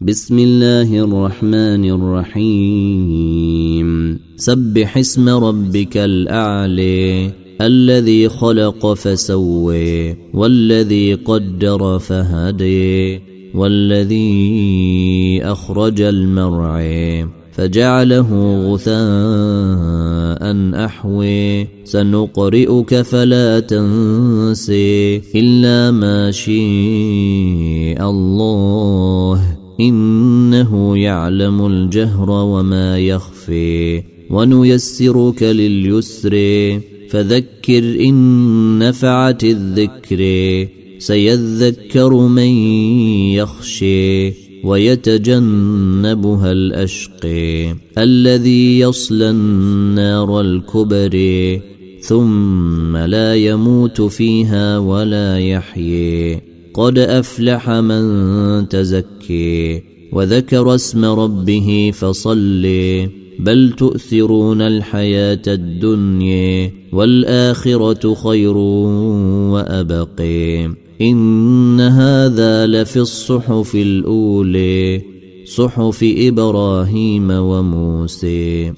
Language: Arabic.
بسم الله الرحمن الرحيم. سبح اسم ربك الاعلي الذي خلق فسوي والذي قدر فهدي والذي أخرج المرعي فجعله غثاء احوي سنقرئك فلا تنسي إلا ما شيء الله. إنه يعلم الجهر وما يخفي ونيسرك لليسر فذكر إن نفعت الذكر سيذكر من يخشي ويتجنبها الاشقي الذي يصلى النار الكبر ثم لا يموت فيها ولا يحيي قد أفلح من تزكي وذكر اسم ربه فصلي بل تؤثرون الحياة الدنيا والآخرة خير وأبقي إن هذا لفي الصحف الاولي صحف إبراهيم وموسى.